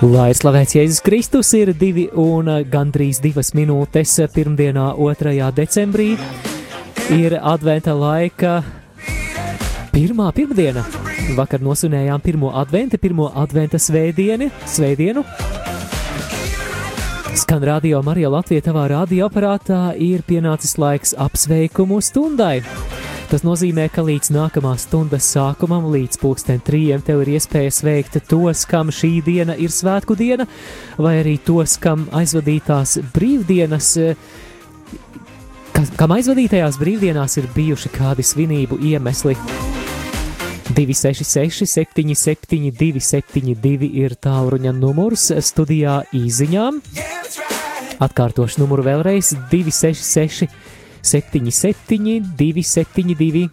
Lai slavēts Jēzus Kristus ir divi un gandrīz divas minūtes pirmdienā, 2. decembrī. Ir adventa laika pirmā pirmdiena. Vakar nosunējām pirmo adventa, pirmo adventa svētdienu. svētdienu. Skan radio Marija Latvija tavā radioaparātā ir pienācis laiks apsveikumu stundai. Tas nozīmē, ka līdz nākamās stundas sākumam, līdz pulksten trījiem, tev ir iespēja sveikt tos, kam šī diena ir svētku diena, vai arī tos, kam aizvadītās brīvdienas, kam aizvadītajās brīvdienās ir bijuši kādi svinību iemesli. 266, 77, 272 ir tālruņa numurs studijā īsiņām. Atkārtošu numuru vēlreiz 266. 77, 272.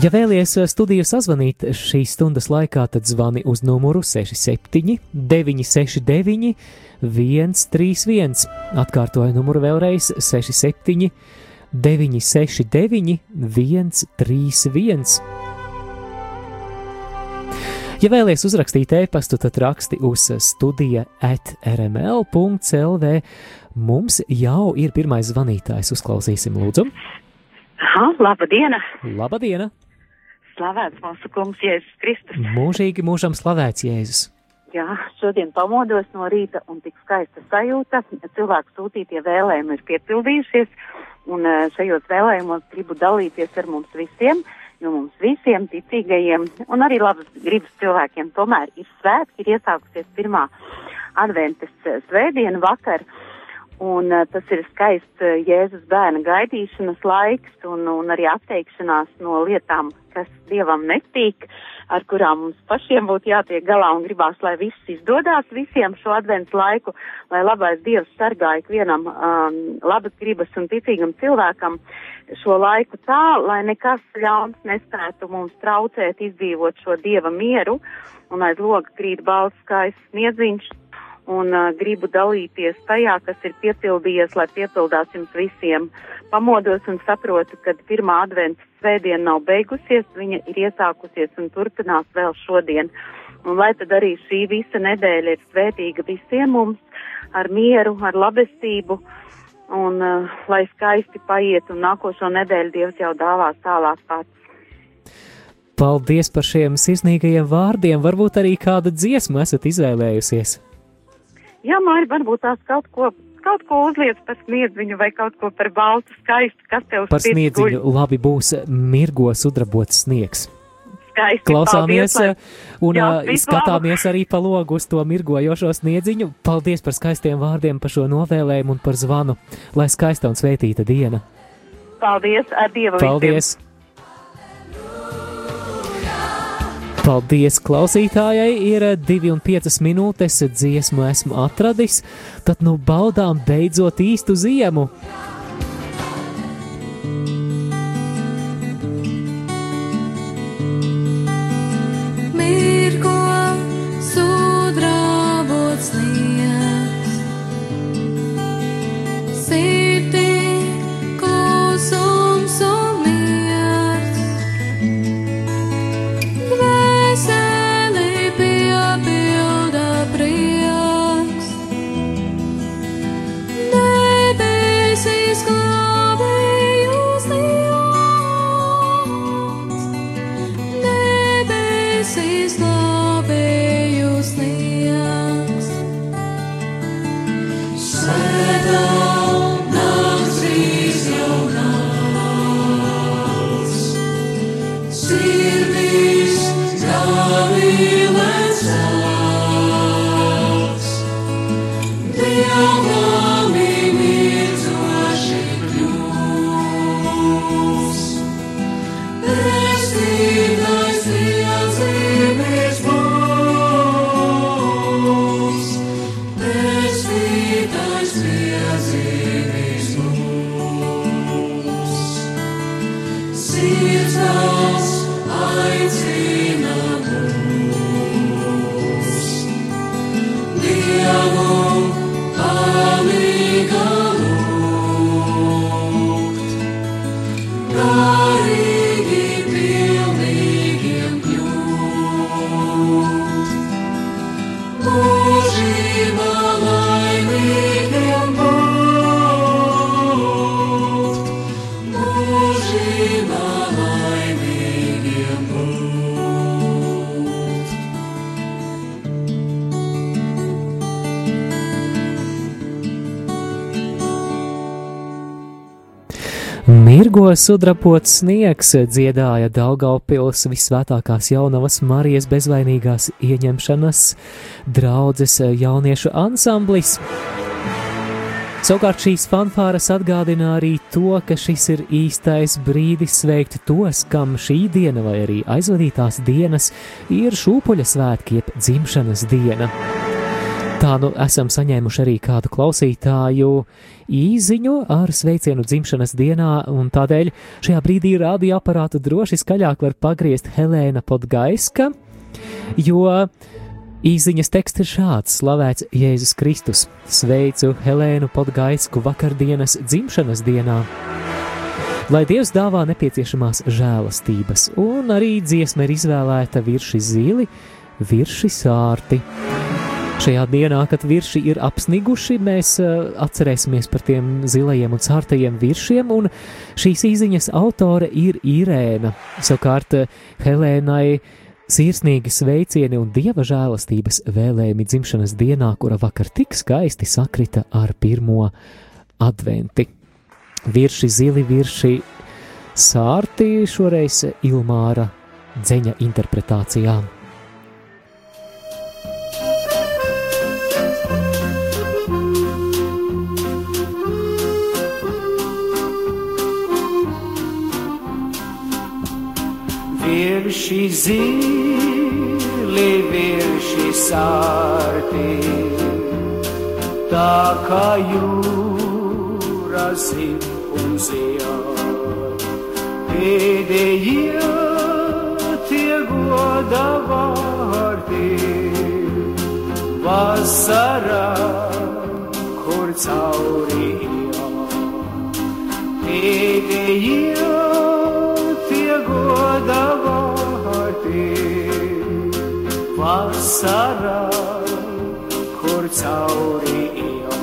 Ja vēlaties studiju sazvanīt šīs stundas laikā, tad zvani uz numuru 67, 969, 131. Atkārtoju numuru vēlreiz 67, 969, 131. Ja vēlaties uzrakstīt e-pastu, tad raksti uz studija at rml.clv. Mums jau ir pirmais zvanītājs. Uzklausīsim, lūdzu. Aha, laba diena! Laba diena! Slavēts mūsu kungs Jēzus Kristus! Mūžīgi mūžam slavēts Jēzus! Jā, šodien pamodos no rīta un tik skaista sajūta. Cilvēku sūtītie vēlējumi ir piepildījušies, un eh, šajos vēlējumos gribu dalīties ar mums visiem, jo mums visiem ticīgajiem un arī labas gribas cilvēkiem tomēr ir svētki, ir iesākusies pirmā adventes eh, svētdiena vakar. Un uh, tas ir skaists uh, Jēzus bērna gaidīšanas laiks un, un arī atteikšanās no lietām, kas Dievam netīk, ar kurām mums pašiem būtu jātiek galā un gribās, lai viss izdodās visiem šo advents laiku, lai labais Dievs sargā ikvienam um, labas gribas un ticīgam cilvēkam šo laiku tā, lai nekas ļauns nespētu mums traucēt izdzīvot šo Dieva mieru un aiz loga krīt balts skaists sniedziņš un uh, gribu dalīties tajā, kas ir piepildījies, lai piepildās jums visiem. Pamodos un saprotu, ka pirmā advents svētdiena nav beigusies, viņa ir iesākusies un turpinās vēl šodien. Un lai tad arī šī visa nedēļa ir svētīga visiem mums, ar mieru, ar labestību, un uh, lai skaisti paiet, un nākošo nedēļu Dievs jau dāvās tālāk pats. Paldies par šiem sirsnīgajiem vārdiem. Varbūt arī kādu dziesmu esat izvēlējusies. Jā, Māri, varbūt tās kaut ko, kaut ko uzliec par sniedziņu vai kaut ko par baltu skaistu, kas tev par sniedziņu guļ. labi būs mirgo sudrabots sniegs. Skaisti, Klausāmies paldies, un jā, skatāmies arī pa logu uz to mirgojošo sniedziņu. Paldies par skaistiem vārdiem, par šo novēlējumu un par zvanu. Lai skaista un svētīta diena. Paldies, ar Dievu! Paldies! Visiem. Paldies klausītājai! Ir 2,5 minūtes dziesmu esmu atradis, tad nu baudām beidzot īstu ziemu! Tirgo sudrapot sniegs dziedāja Daugaupils visvētākās jaunavas Marijas bezvainīgās ieņemšanas draudzes jauniešu ansamblis. Savukārt šīs fanfāras atgādina arī to, ka šis ir īstais brīdis sveikt tos, kam šī diena vai arī aizvadītās dienas ir šūpuļa svētki, jeb dzimšanas diena. Tā nu esam saņēmuši arī kādu klausītāju īziņu ar sveicienu dzimšanas dienā, un tādēļ šajā brīdī radioaparātu droši skaļāk var pagriezt Helēna Podgaiska, jo Īziņas teksts ir šāds: Slavēts Jēzus Kristus, sveicu Helēnu Podgaisku vakardienas dzimšanas dienā. Lai Dievs dāvā nepieciešamās žēlastības, un arī dziesma ir izvēlēta virši zili, virši sārti. Šajā dienā, kad virši ir apsniguši, mēs uh, atcerēsimies par tiem zilajiem un sārtajiem viršiem, un šīs īziņas autore ir Irēna. Savukārt Helēnai Sirsnīgi sveicieni un dieva žēlastības vēlējumi dzimšanas dienā, kura vakar tik skaisti sakrita ar pirmo adventi. Virši zili, virši sārti šoreiz Ilmāra dzeņa interpretācijā. Virši zili, virši sārti, tā kā jūra zip un zijā. Pēdējie tie goda vārti, vasarā, kur cauri jā. Pēdējie goda vārti vasarā, kur cauri jau.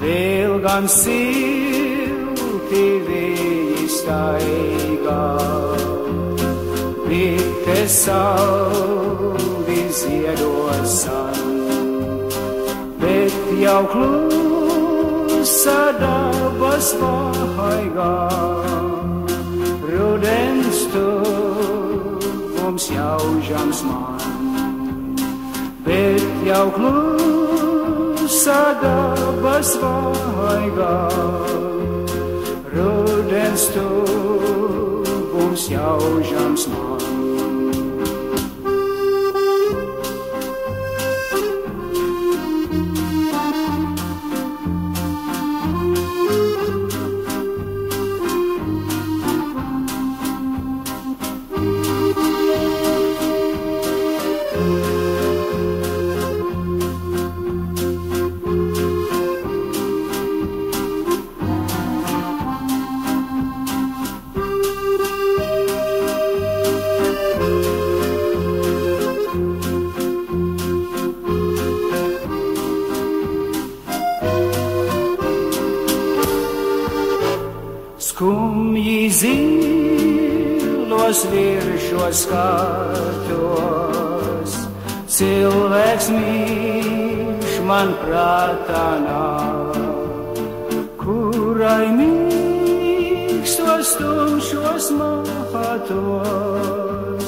Vēl gan silti vēji staigā, Bitte saudi ziedosan, bet jau klusa dabas vaigā rudens tuvums jaužams man, bet jau klusa dabas vaigā. Rudens tuvums jaužams man. Skumji zilos viršos skatos, cilvēks mīļš man prātā nāk, kurai mīkstos tumšos matos,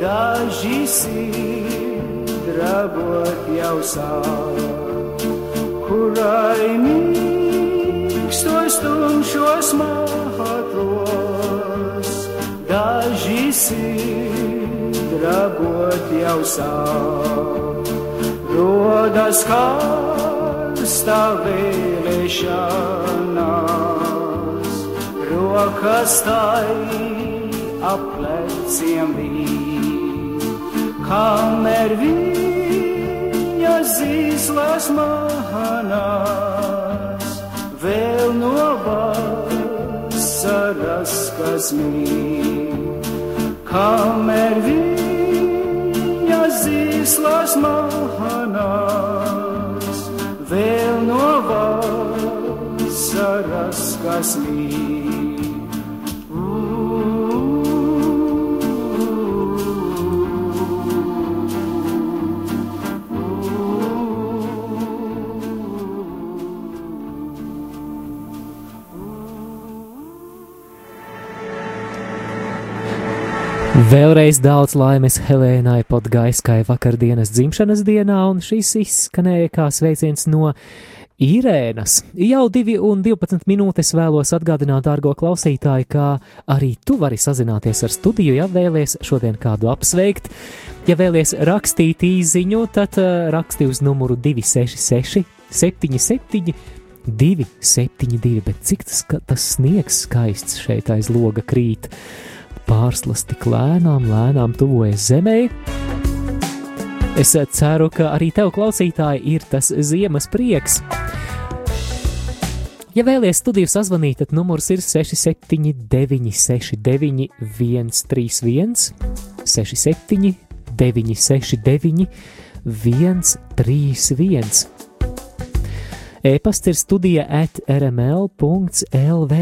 daži sidrabot jau sāk, kurai mīkstos tumšos matos matos, daži sidrabot jau sāk. Rodas karsta vēlēšanās, rokas tai apleciem vīt, kamēr viņa zīslas manās, vēl novāk vasaras, kamēr viņa zīslas manās, vēl no vasaras, kas Vēlreiz daudz laimes Helēnai Podgaiskai vakardienas dzimšanas dienā, un šis izskanēja kā sveiciens no Irēnas. Jau 2 un 12 minūtes vēlos atgādināt, dārgo klausītāju, ka arī tu vari sazināties ar studiju, ja vēlies šodien kādu apsveikt. Ja vēlies rakstīt īziņu, tad uh, raksti uz numuru 266 77 272, bet cik tas, tas sniegs skaists šeit aiz loga krīt pārslas tik lēnām, lēnām tuvojas zemē. Es ceru, ka arī tev, klausītāji, ir tas ziemas prieks. Ja vēlaties studiju sazvanīt, tad numurs ir 679, 69, 131, 67, 969, 131. E-pasts ir studija at rml.lv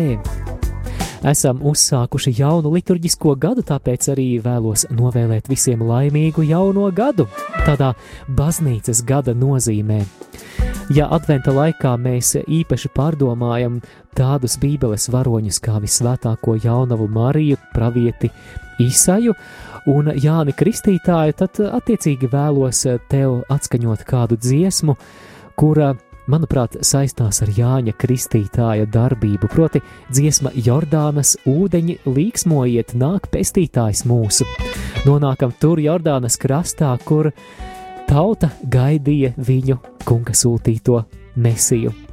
esam uzsākuši jaunu liturģisko gadu, tāpēc arī vēlos novēlēt visiem laimīgu jauno gadu, tādā baznīcas gada nozīmē. Ja adventa laikā mēs īpaši pārdomājam tādus bībeles varoņus kā visvētāko jaunavu Mariju, pravieti Īsaju un Jāni Kristītāju, tad attiecīgi vēlos tev atskaņot kādu dziesmu, kura manuprāt, saistās ar Jāņa Kristītāja darbību, proti, dziesma Jordānas ūdeņi līksmojiet, nāk pestītājs mūsu. Nonākam tur Jordānas krastā, kur tauta gaidīja viņu kunga sūtīto mesiju.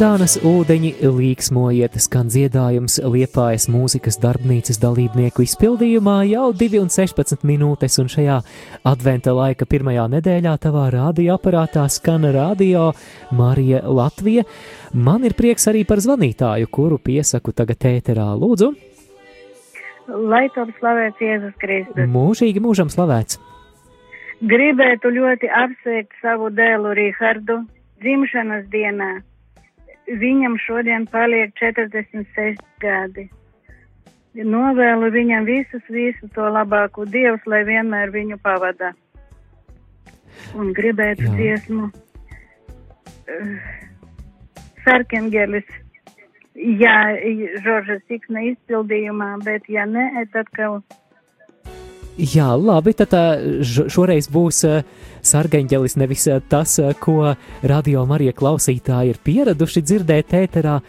Jordānas ūdeņi līksmojiet, skan dziedājums Liepājas mūzikas darbnīcas dalībnieku izpildījumā jau 2,16 minūtes, un šajā adventa laika pirmajā nedēļā tavā radioaparātā skan radio Marija Latvija. Man ir prieks arī par zvanītāju, kuru piesaku tagad ēterā. Lūdzu! Lai top slavēts Jēzus Kristus! Mūžīgi mūžam slavēts! Gribētu ļoti apsveikt savu dēlu Rihardu dzimšanas dienā viņam šodien paliek 46 gadi. Novēlu viņam visus, visu to labāko Dievs, lai vienmēr viņu pavada. Un gribētu Jā. dziesmu Sarkangelis. Jā, Žorža Siksna izpildījumā, bet ja nē, tad kaut Jā, labi, tad šoreiz būs sargaņģelis nevis tas, ko radio Marija klausītāji ir pieraduši dzirdēt ēterā.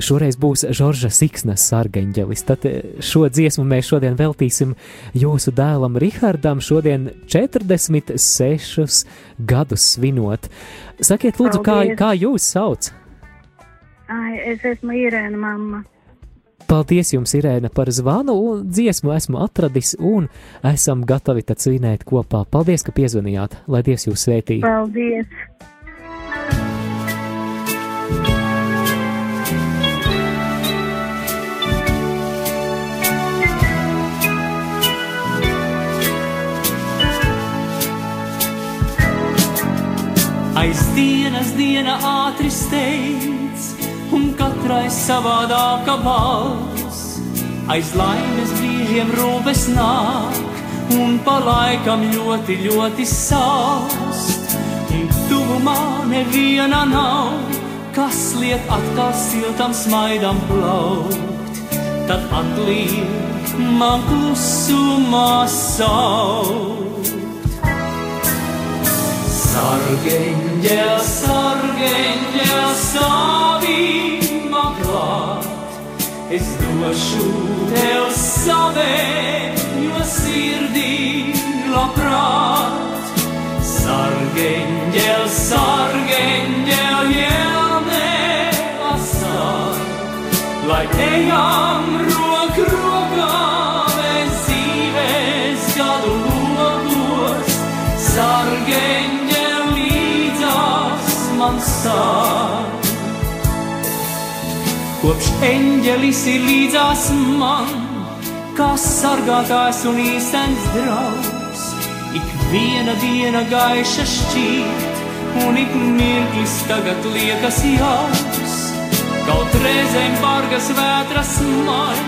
Šoreiz būs Žorža Siksnas sargaņģelis. Tad šo dziesmu mēs šodien veltīsim jūsu dēlam Rihardam, šodien 46 gadus svinot. Sakiet, lūdzu, kā, kā jūs sauc? Ai, es esmu Irēna mamma. Paldies jums, Irēna, par zvanu un dziesmu esmu atradis un esam gatavi tad svinēt kopā. Paldies, ka piezvanījāt, lai Dievs jūs svētī. Paldies! Aiz dienas diena ātri steidz un katrai savādāka balss. Aiz laimes brīžiem rūpes nāk, un pa laikam ļoti, ļoti sāst. Un tuvumā neviena nav, kas liek atkal siltam smaidam plaukt. Tad atliek man klusumā saukt. Sargeņģēl, stāvī man klāt. Es došu tev savējo sirdī labprāt. Sargeņģēl, sargeņģēl, jēlnē asāk. Lai ejam roku rokā, logos. Sargeņģēl, man sāk. Kopš eņģelis ir līdzās man, kā sargātājs un īstenis draugs. Ik viena diena gaiša šķīt, un ik mirklis tagad liekas jauks. Kaut reizēm bargas vētras man,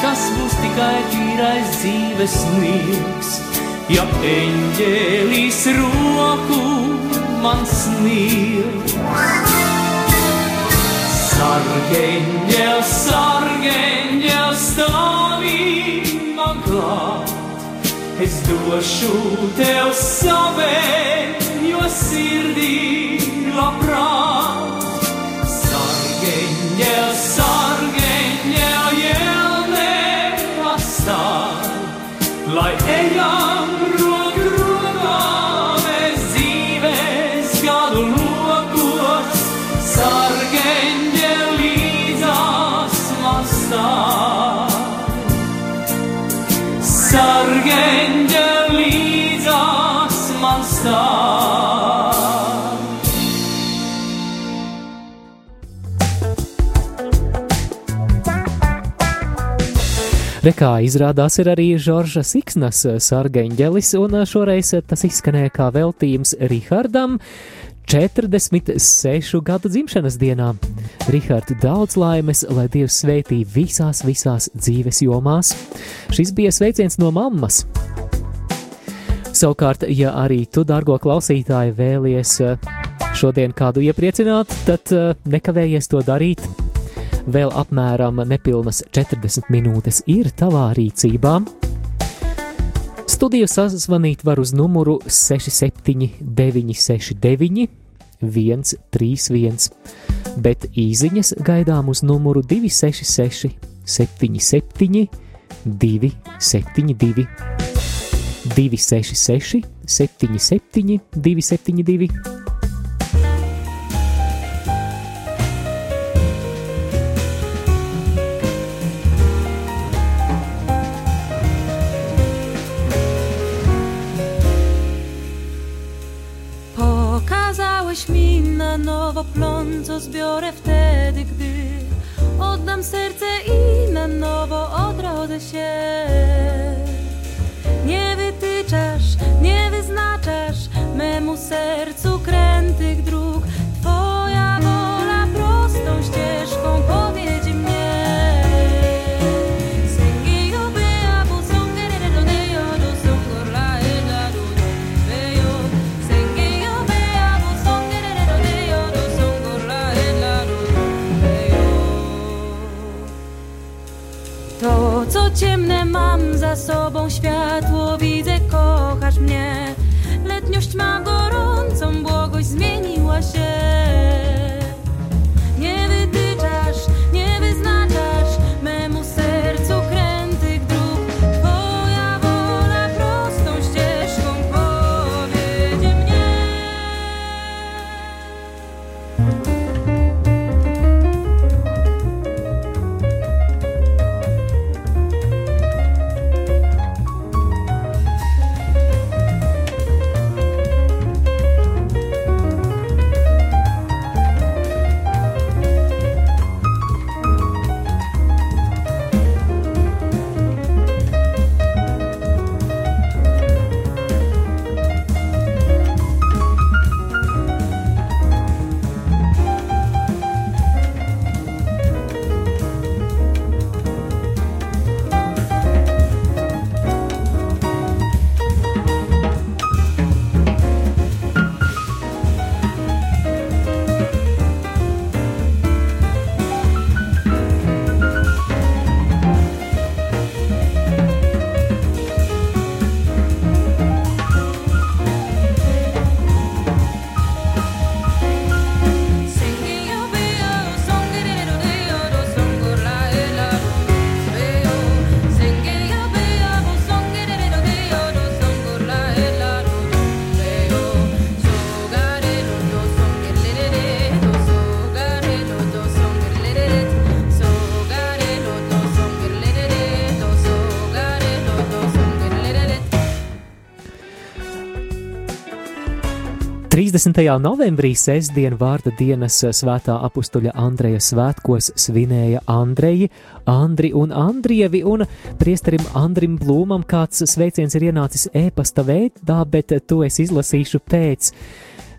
tas būs tikai tīrais dzīves sniegs. Ja eņģelis roku man sniedz. Sargeņģel, sargeņģel, stāvī man klāt. Es došu tev savējo sirdī labprāt. Sargeņģel, Rekā izrādās ir arī Žorža Siksnas sargeņģelis, un šoreiz tas izskanēja kā veltījums Rihardam. 46 gadu dzimšanas dienā. Rihards, daudz laimes, lai Dievs sveitī visās, visās dzīves jomās. Šis bija sveiciens no mammas. Savukārt, ja arī tu, dārgo klausītāji, vēlies šodien kādu iepriecināt, tad nekavējies to darīt. Vēl apmēram nepilnas 40 minūtes ir tavā rīcībā. Studiju sazvanīt var uz numuru 67969 131, bet īsiņas gaidām uz numuru 266 77 272 266 77 272 co zbiorę wtedy, gdy oddam serce i na nowo odrodzę się. Nie wytyczasz, nie wyznaczasz memu sercu krętych dróg. Twoja wola prostą ścieżką powiedzi za sobą światło widzę, kochasz mnie. Letniość ma gorącą błogość zmieniła się. 20. novembrī sestdien vārda dienas svētā apustuļa Andreja svētkos svinēja Andreji, Andri un Andrievi, un priesterim Andrim Blūmam kāds sveiciens ir ienācis ēpasta veidā, bet to es izlasīšu pēc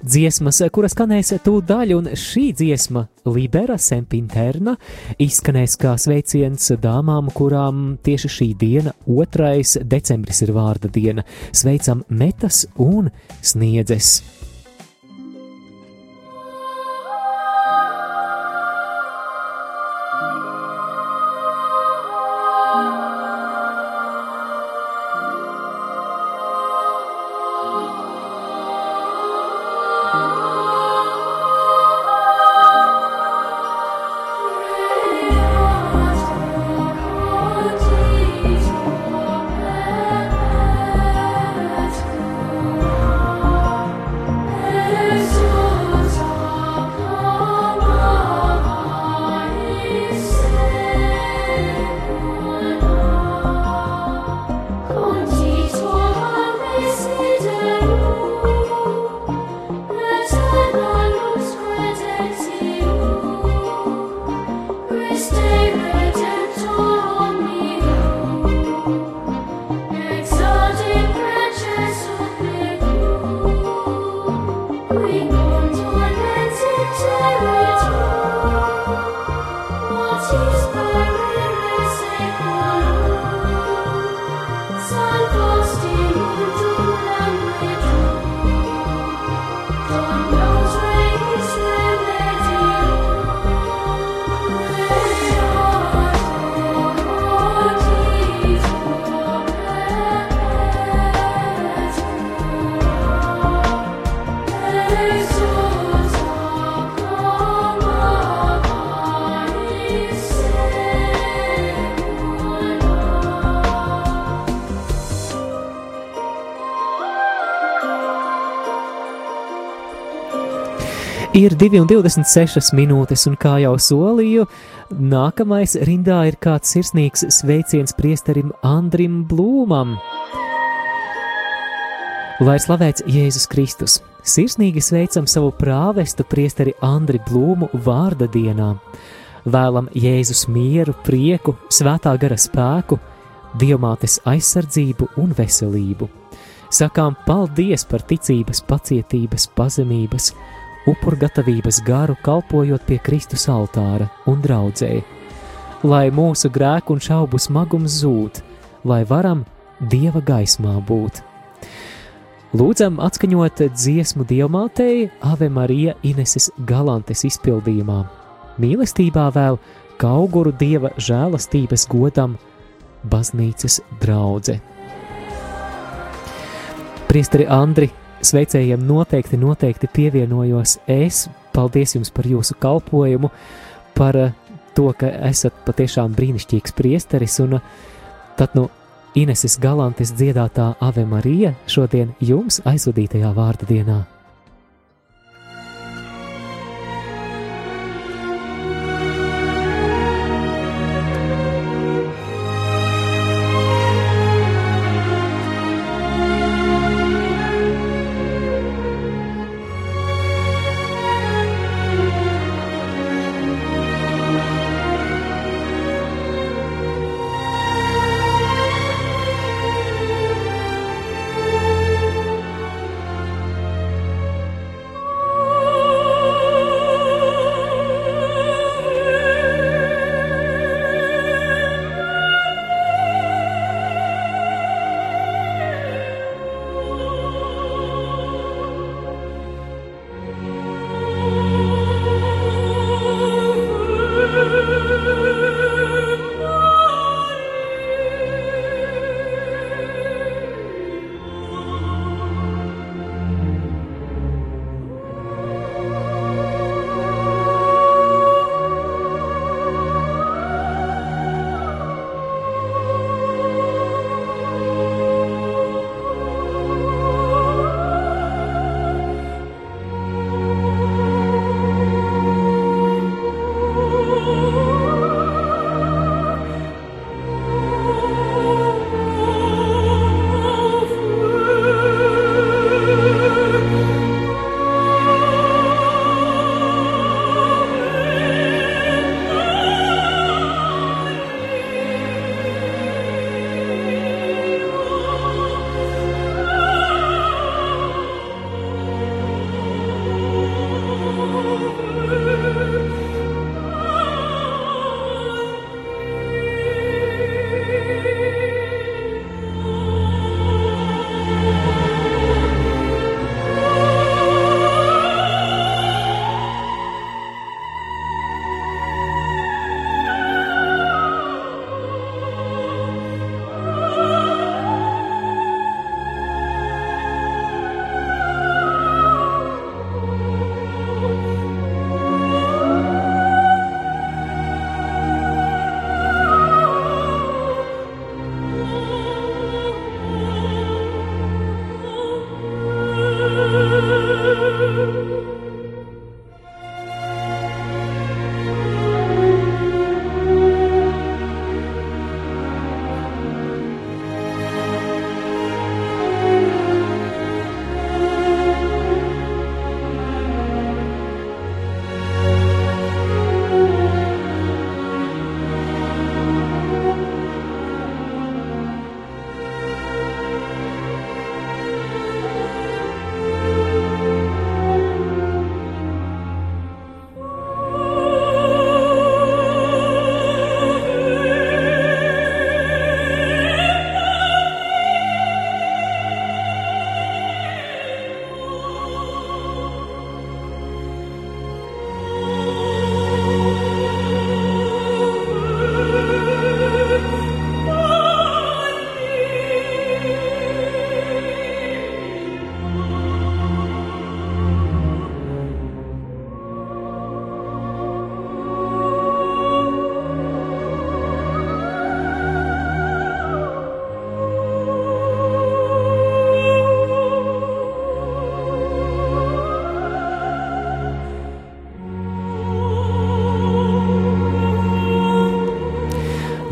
dziesmas, kuras skanēs tūdaļ, un šī dziesma, Libera Sempinterna, izskanēs kā sveiciens dāmām, kurām tieši šī diena, 2. decembris, ir vārda diena. Sveicam metas un sniedzes! Ir 2,26 minūtes, un kā jau solīju, nākamais rindā ir kāds sirsnīgs sveiciens priesterim Andrim Blūmam. Lai slavēts Jēzus Kristus, sirsnīgi sveicam savu prāvestu priesteri Andri Blūmu vārda dienā. Vēlam Jēzus mieru, prieku, svētā gara spēku, diamātes aizsardzību un veselību. Sakām paldies par ticības, pacietības, pazemības, upurgatavības garu, kalpojot pie Kristus altāra un draudzēji. Lai mūsu grēku un šaubu smagums zūd, lai varam Dieva gaismā būt. Lūdzam atskaņot dziesmu diamātei Ave Marija Ineses galantes izpildījumā. Mīlestībā vēl, ka auguru Dieva žēlastības godam, baznīcas draudze. Priesteri Andri, sveicējiem noteikti, noteikti pievienojos es. Paldies jums par jūsu kalpojumu, par eh, to, ka esat patiešām brīnišķīgs priesteris, un eh, tad nu Ineses Galantes dziedātā Ave Marija šodien jums aizvadītajā vārda dienā.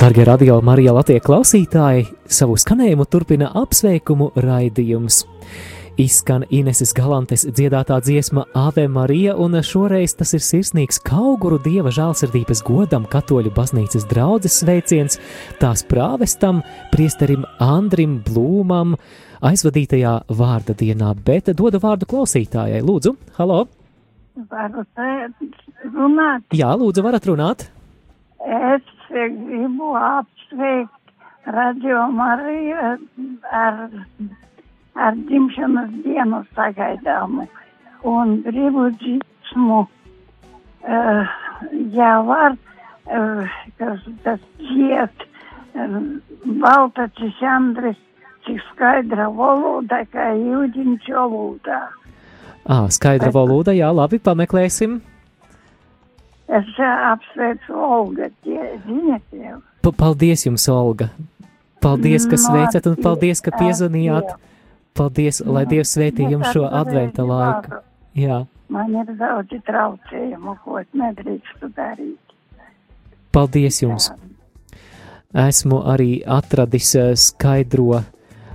Darbie radio Marija Latvijas klausītāji, savu skanējumu turpina apsveikumu raidījums. Izskan Ineses Galantes dziedātā dziesma Ave Marija, un šoreiz tas ir sirsnīgs kauguru dieva žēlsirdības godam katoļu baznīcas draudzes sveiciens tās prāvestam, priesterim Andrim Blūmam aizvadītajā vārda dienā, bet dodu vārdu klausītājai. Lūdzu, halo! Varu te runāt? Jā, lūdzu, varat runāt! Es gribu apsveikt Radio Mariju ar, ar dzimšanas dienu sagaidāmu un gribu dziesmu, uh, ja var, uh, kas tas dziet, Baltačs Andris, cik skaidra valoda, kā jūdziņš valodā. Ā, skaidra valoda, jā, labi, pameklēsim. Es apsveicu Olga, tie, ziniet jau. Pa paldies jums, Olga! Paldies, ka sveicat un paldies, ka piezvanījāt! Paldies, lai Dievs svētī jums šo adventa laiku! Jā, Man ir daudz traucējumu, ko nedrīkstu darīt. paldies jums! Esmu arī atradis eh, skaidro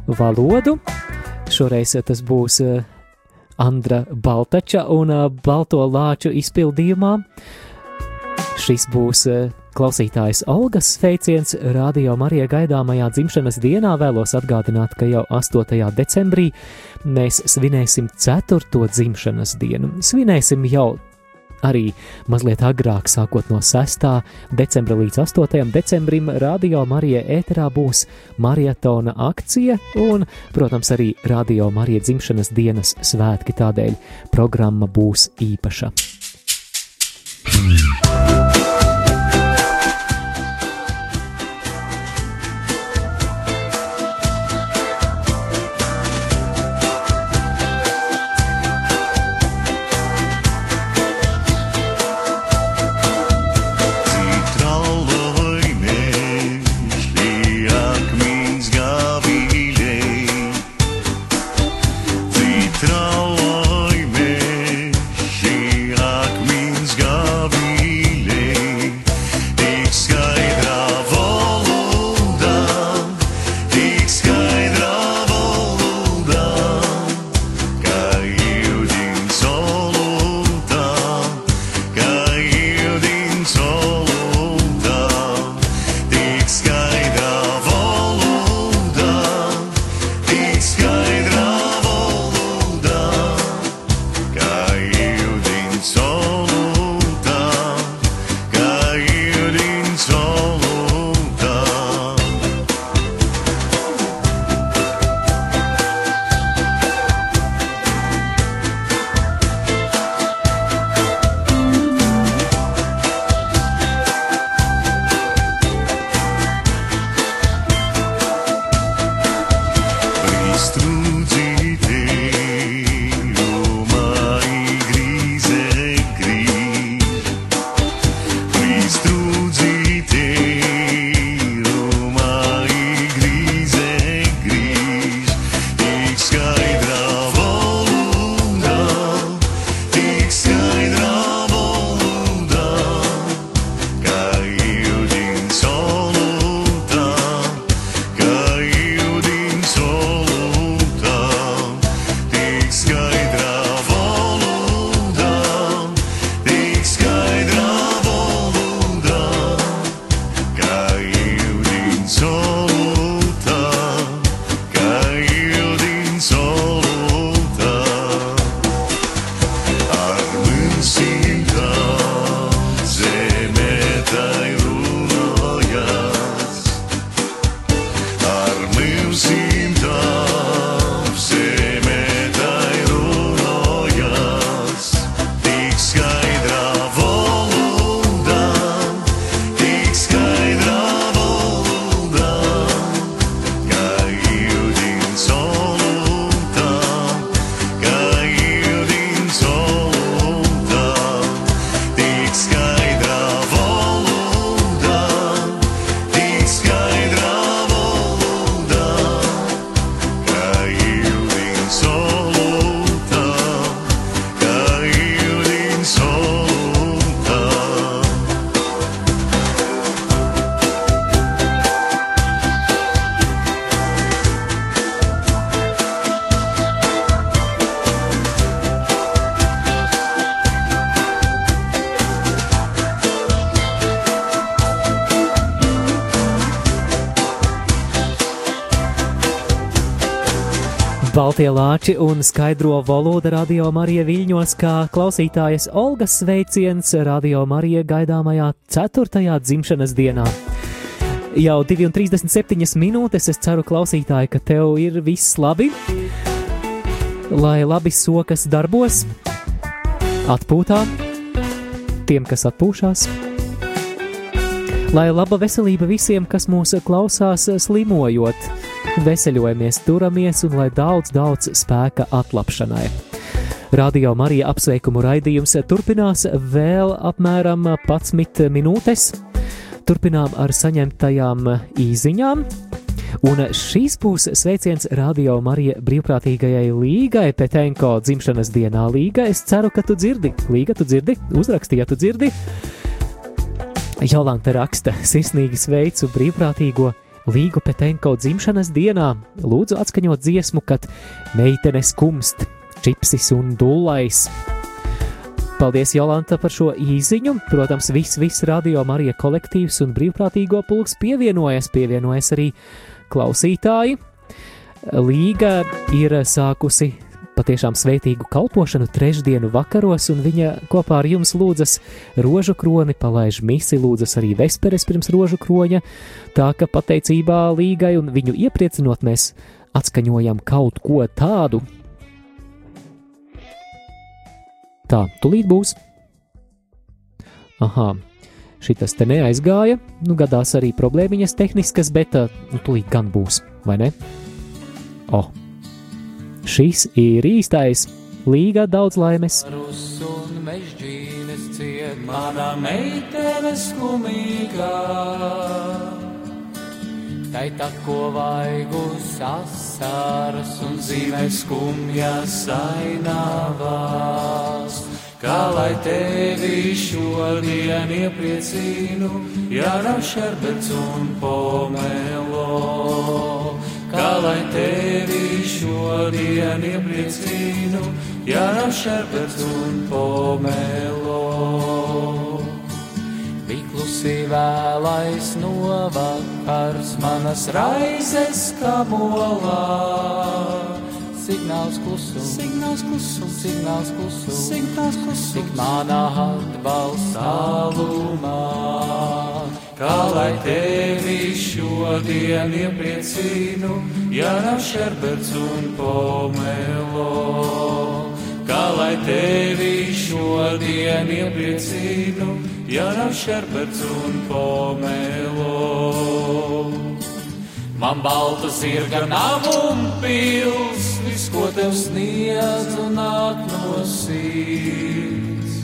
valodu. Šoreiz eh, tas būs eh, Andra Baltača un eh, Balto lāču izpildījumā. Šis būs eh, klausītājs Olgas sveiciens Radio Marijā gaidāmajā dzimšanas dienā. Vēlos atgādināt, ka jau 8. decembrī mēs svinēsim 4. dzimšanas dienu. Svinēsim jau arī mazliet agrāk, sākot no 6. decembra līdz 8. decembrim, Radio Marija ēterā būs maratona akcija un, protams, arī Radio Marija dzimšanas dienas svētki. Tādēļ programma būs īpaša. Citra Baltie lāči un skaidro valoda radio Marija Viļņos, kā klausītājas Olgas sveiciens radio Marija gaidāmajā 4. dzimšanas dienā. Jau 2,37 minūtes es ceru, klausītāji, ka tev ir viss labi, lai labi sokas darbos, atpūtā, tiem, kas atpūšās. Lai laba veselība visiem, kas mūs klausās slimojot, veseļojamies, turamies un lai daudz, daudz spēka atlapšanai. Radio Marija apsveikumu raidījums turpinās vēl apmēram 11 minūtes. Turpinām ar saņemtajām īziņām. Un šīs būs sveiciens Radio Marija brīvprātīgajai līgai Petenko dzimšanas dienā līga. Es ceru, ka tu dzirdi. Līga, tu dzirdi? Uzraksti, ja tu dzirdi. Jolanta raksta sirsnīgi sveicu brīvprātīgo Līgu Petenko dzimšanas dienā. Lūdzu atskaņot dziesmu, kad meitenes kumst, čipsis un dullais. Paldies, Jolanta, par šo īziņu. Protams, viss, viss radio Marija kolektīvs un brīvprātīgo pulks pievienojas, pievienojas arī klausītāji. Līga ir sākusi patiešām svētīgu kalpošanu trešdienu vakaros, un viņa kopā ar jums lūdzas rožu kroni, palaiž misi, lūdzas arī vesperes pirms rožu kroņa, tā ka pateicībā līgai un viņu iepriecinot mēs atskaņojam kaut ko tādu. Tā, tulīt būs. Aha, šitas te neaizgāja, nu gadās arī problēmiņas tehniskas, bet nu, tulīt gan būs, vai ne? Oh. Šis ir īstais līga daudz laimes. Tai tako vaigus asaras un zīmē skumjas ainavās. Kā lai tevi šodien iepriecinu, ja nav šerbets un pomelo. Kā lai tevi šodien iepriecinu, ja nav šerbets un pomelo. Piklusi vēlais novakars manas raizes kamolā. Signāls klusums, signāls klusums, signāls klusums, signāls klusums, tik manā atbalstā lūmā. Kā lai tevi šodien iepriecinu, ja nav šerberts un pomelo. Kā lai tevi šodien iepriecinu, ja nav šerberts un pomelo. Man balta zirga nav un pils, viss, ko tev sniedz un nāk no sirds.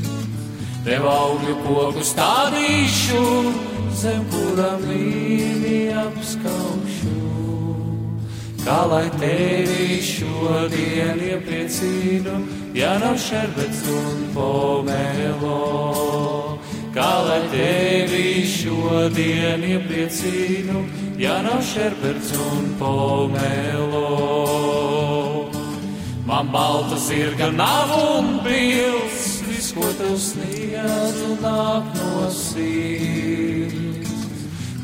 Tev augļu koku stādīšu, zem kurām līni apskaušu. Kā lai tevi šodien iepriecinu, ja nav šerbets un pomelo. Kā lai tevi šodien iepriecinu, ja nav šerbets un pomelo. Man balta zirga nav un pils, ko tev sniedz un nāk no sirds.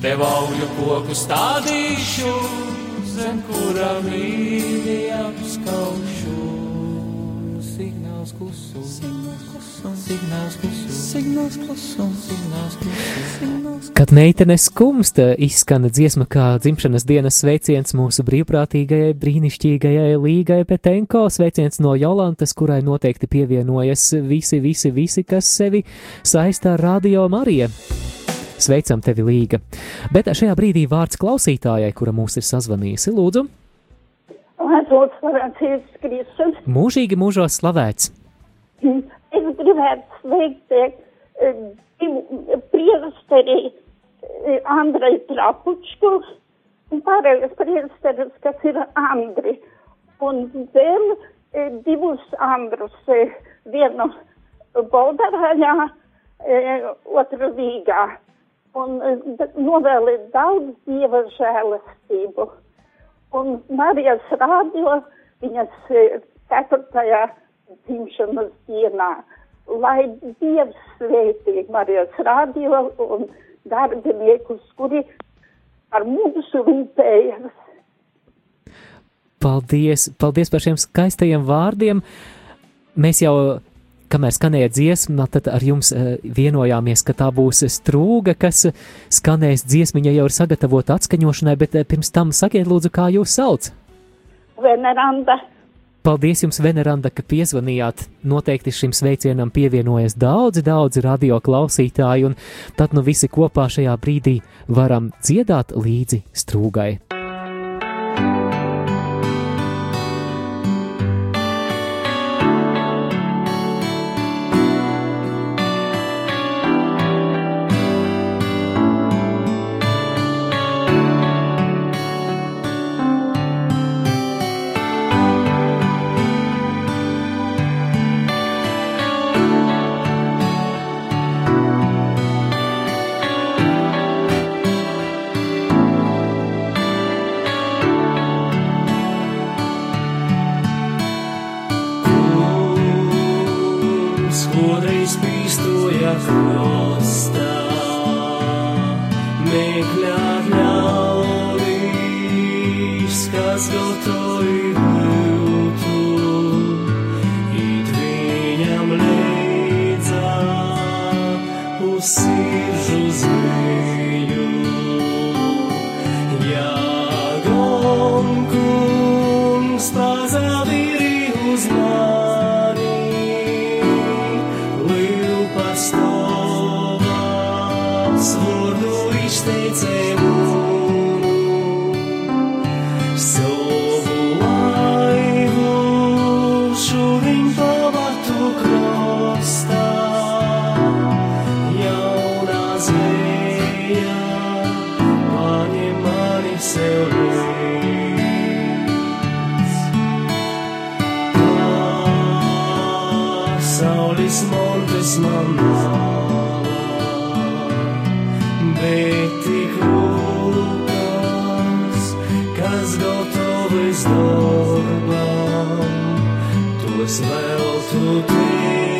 Tev augļu koku stādīšu, zem kura mīļi apskaušu. Signāls klusums, signāls klusums. Kad meitene skumsta, izskan dziesma kā dzimšanas dienas sveiciens mūsu brīvprātīgajai, brīnišķīgajai līgai Petenko, sveiciens no Jolantas, kurai noteikti pievienojas visi, visi, visi, kas sevi saistā ar Radio Mariju. Sveicam tevi, Līga! Bet šajā brīdī vārds klausītājai, kura mūs ir sazvanījusi, lūdzu, Lūdzu, varētu Jēzus Kristus. mūžīgi mūžos slavēts! Es gribētu sveikt eh, divu priesteri eh, Andrei Trapučku un pārējos priesteris, kas ir Andri. Un vēl eh, divus Andrus, vienu Boldarājā, otru Rīgā. Un novēlēt daudz dieva žēlastību. Un Marijas rādio viņas eh, ceturtajā dzimšanas dienā. Lai Dievs svētī Marijas rādio un darbiniekus, kuri par mums rūpējas. Paldies, paldies par šiem skaistajiem vārdiem. Mēs jau, kamēr skanēja dziesma, tad ar jums eh, vienojāmies, ka tā būs strūga, kas skanēs dziesmiņa jau ir sagatavota atskaņošanai, bet eh, pirms tam sakiet lūdzu, kā jūs sauc. Veneranda, Paldies jums, Veneranda, ka piezvanījāt. Noteikti šim sveicienam pievienojas daudzi, daudzi radio klausītāji, un tad nu visi kopā šajā brīdī varam dziedāt līdzi strūgai. Gatavs darbam, tos vēl tu tevim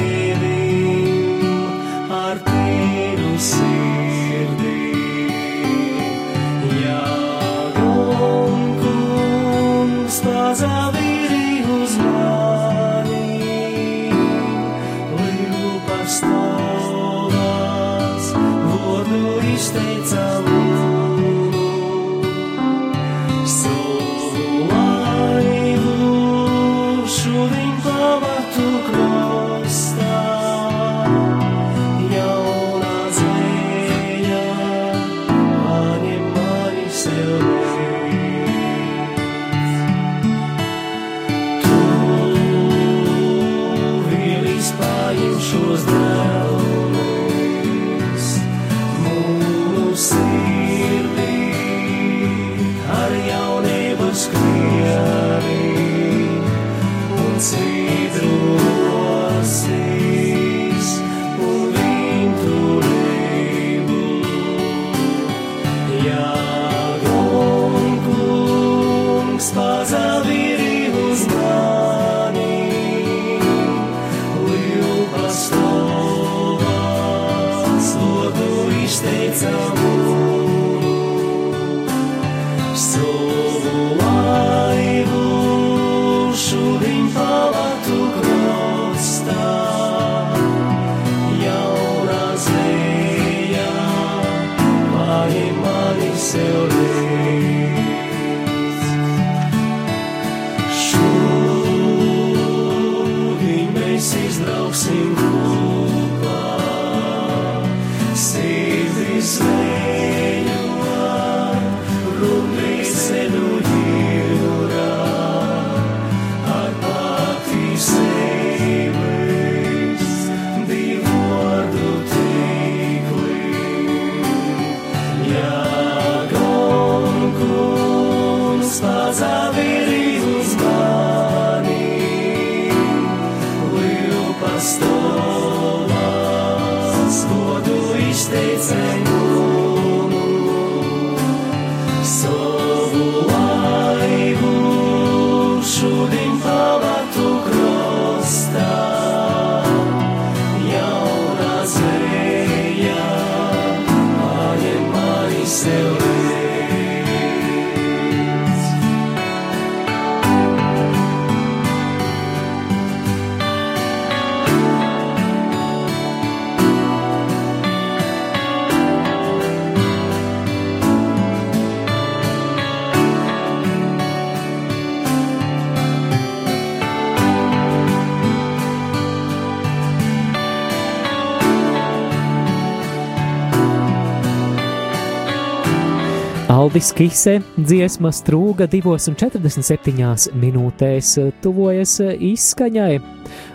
Aldis Kise dziesma strūga 2,47 minūtēs tuvojas izskaņai.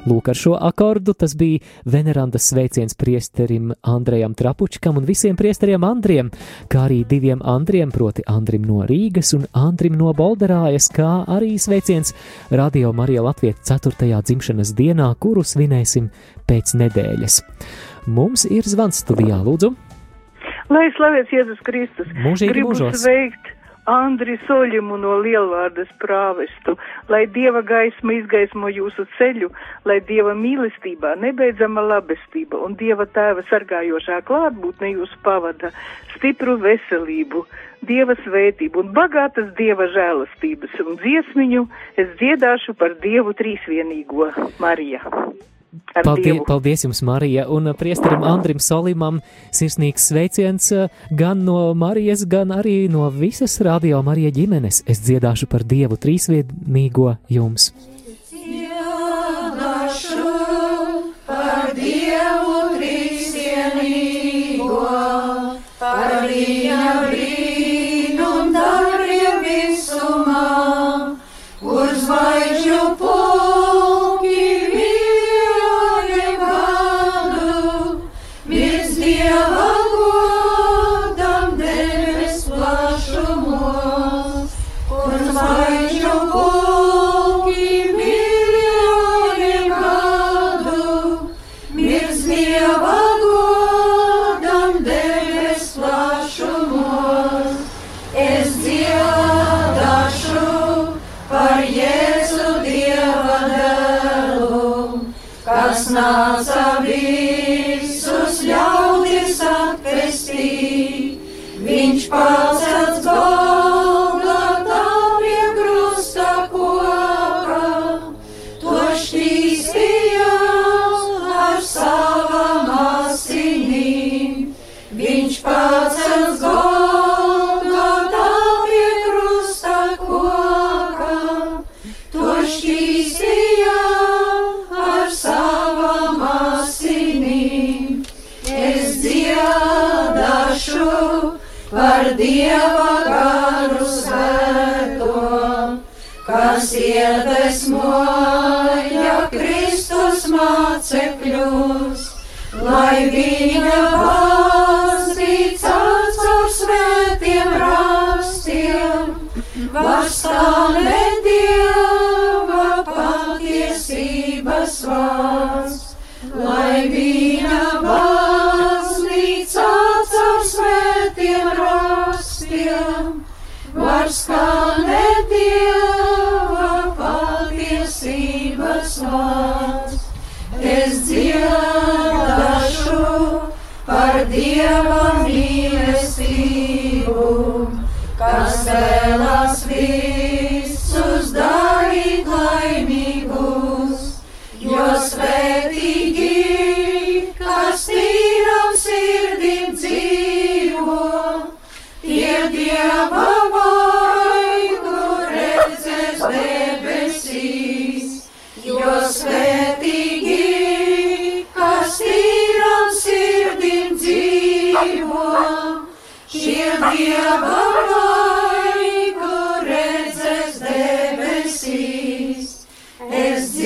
Lūk, ar šo akordu tas bija venerandas sveiciens priesterim Andrejam Trapučkam un visiem priesteriem Andriem, kā arī diviem Andriem, proti Andrim no Rīgas un Andrim no Bolderājas, kā arī sveiciens Radio Marija Latvijas 4. dzimšanas dienā, kuru svinēsim pēc nedēļas. Mums ir zvans studijā, lūdzu. Lai slavēts Jēzus Kristus. Mūžīgi Gribu mūžos. sveikt Andri Soļimu no Lielvārdas prāvestu, lai Dieva gaisma izgaismo jūsu ceļu, lai Dieva mīlestībā nebeidzama labestība un Dieva tēva sargājošā klātbūtne jūs pavada stipru veselību, Dieva svētību un bagātas Dieva žēlastības un dziesmiņu es dziedāšu par Dievu trīsvienīgo Marija. Paldies, Dievu. paldies jums, Marija, un priesterim Andrim Solimam sirsnīgs sveiciens eh, gan no Marijas, gan arī no visas radio Marija ģimenes. Es dziedāšu par Dievu trīsvienīgo jums. Bye.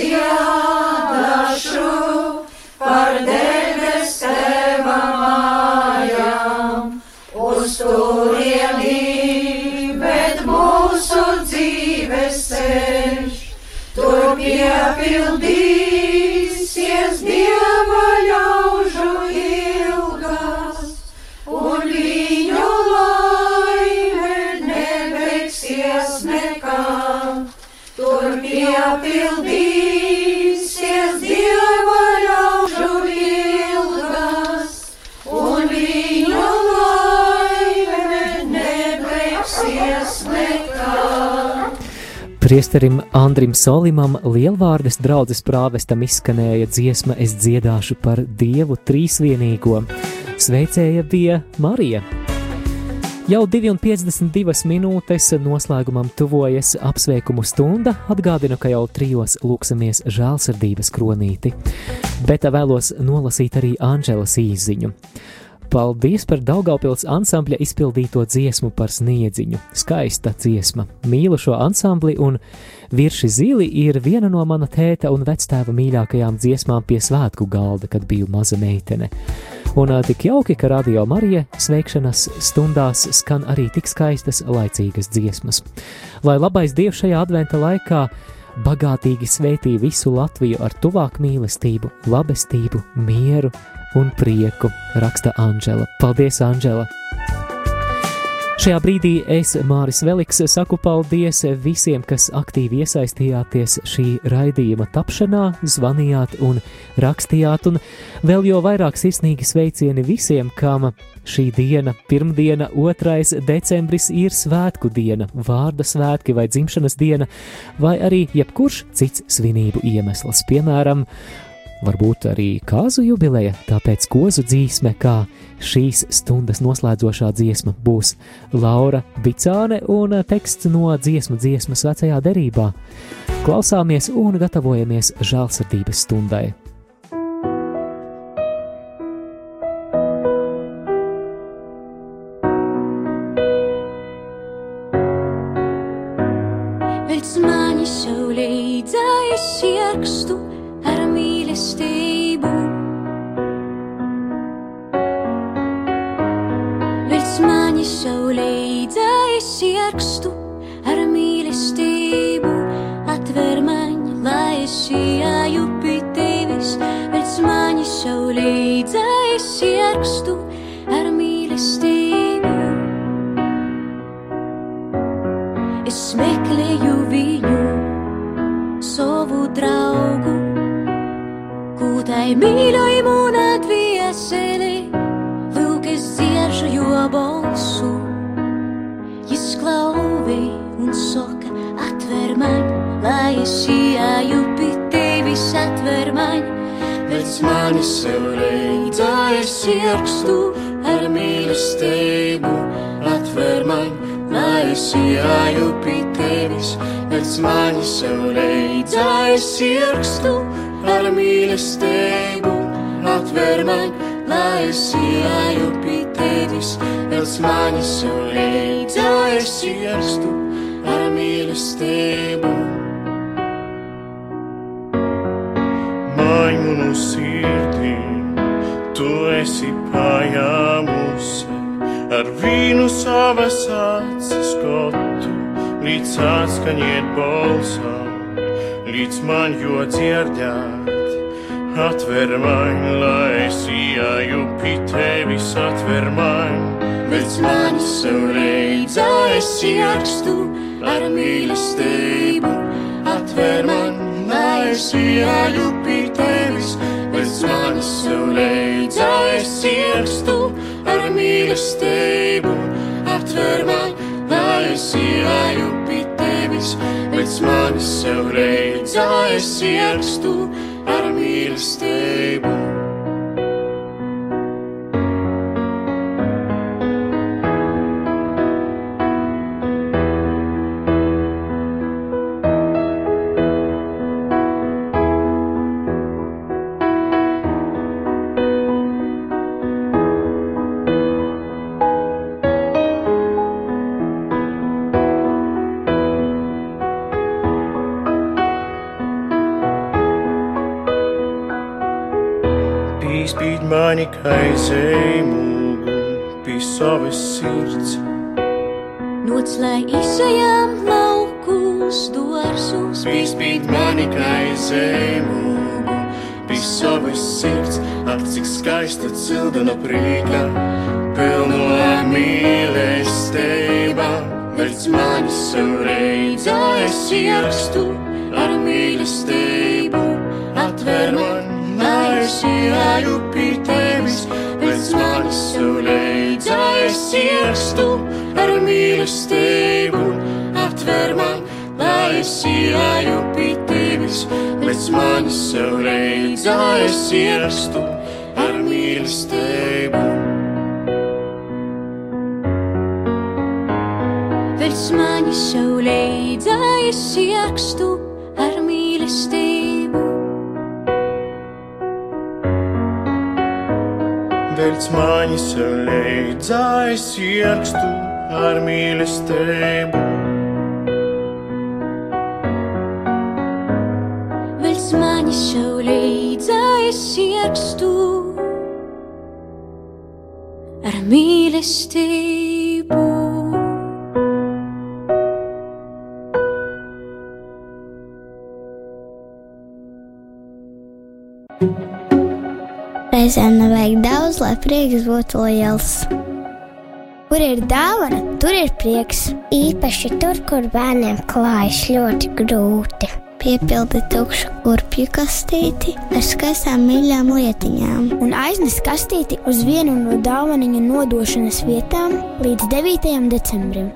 Dziedāšu par debes teva mājām, uz turieni, bet mūsu dzīves ceļš, tur piepildīsies Priesterim Andrim Solimam Lielvārdes draudzes prāvestam izskanēja dziesma Es dziedāšu par Dievu trīsvienīgo. Sveicēja bija Marija. Jau 2,52 minūtes noslēgumam tuvojas apsveikumu stunda. Atgādinu, ka jau trijos lūksimies žēlsirdības kronīti, bet vēlos nolasīt arī Anģelas īziņu. Paldies par Daugaupils ansambļa izpildīto dziesmu par sniedziņu. Skaista dziesma. Mīlu šo ansambli un virši zili ir viena no mana tēta un vectēva mīļākajām dziesmām pie svētku galda, kad biju maza meitene. Un tik jauki, ka radio Marija sveikšanas stundās skan arī tik skaistas, laicīgas dziesmas. Lai labais dievs šajā adventa laikā bagātīgi svētī visu Latviju ar tuvāku mīlestību, labestību, mieru un prieku, raksta Anģela. Paldies, Anģela! Šajā brīdī es, Māris Veliks, saku paldies visiem, kas aktīvi iesaistījāties šī raidījuma tapšanā, zvanījāt un rakstījāt, un vēl jo vairāk sirsnīgi sveicieni visiem, kam šī diena, pirmdiena, 2. decembris ir svētku diena, vārda svētki vai dzimšanas diena, vai arī jebkurš cits svinību iemesls, piemēram, varbūt arī kāzu jubileja, tāpēc kozu dzīsme, kā šīs stundas noslēdzošā dziesma, būs Laura Bicāne un teksts no dziesmu dziesmas vecajā derībā. Klausāmies un gatavojamies žēlsirdības stundai. Kūtai mīļoju un atvieseli. Lūk, es dzieržu jo balsu, jis klauvi un saka, atver man, lai es ieju pie tevis, atver man. Pēc manis sev leidzā es ierakstu ar mīlestību, atver man, lai es ieju pie tevis. Pēc manis sev leidzā es ierakstu ar mīlestību, atver man, lai es ieju pie tevis. Pēc manis sev leidzā es ierakstu ar mīlestību. maimunu sirdī, tu esi pajāmusi ar vīnu savas acis skotu, līdz atskaņiet balsam, līdz man jo dzirdēt. Atver man, lai es ieju pie tevis, atver man, Pēc manis sev leidzā es ierakstu ar mīlestību. Atver man, lai es ieju pie tevis. Pēc manis sev leidzā es ierakstu ar mīlestību. Atver man, lai es ieju pie tevis. Pēc manis sev leidzā es ierakstu ar mīlestību. Sirds. Ak, cik skaista cildena prīka, pilno mīlestībā. Pēc manis es ierakstu ar mīlestību. Atver man, lai es ieju pie tevis. Pēc manis es ierakstu ar mīlestību. Atver man, lai es ieju pie tevis. Pēc manis sev reidzā es ierakstu ar mīlestību. Pēc manis sev leidzā es ierakstu ar mīlestību. Pēc maņas leidzā es ierakstu ar mīlestību. Leidzā es ierakstu ar mīlestību. Reizēm nevajag daudz, lai prieks būtu liels. Kur ir dāvana, tur ir prieks. Īpaši tur, kur bērniem klājas ļoti grūti. Piepildi tukšu kurpju kastīti ar skaistām mīļām lietiņām. Un aiznes kastīti uz vienu no dāvaniņa nodošanas vietām līdz 9. decembrim.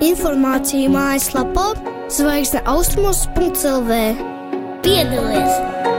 Informācija mājaslapā zvaigzne austrumos.clv. Piedalies!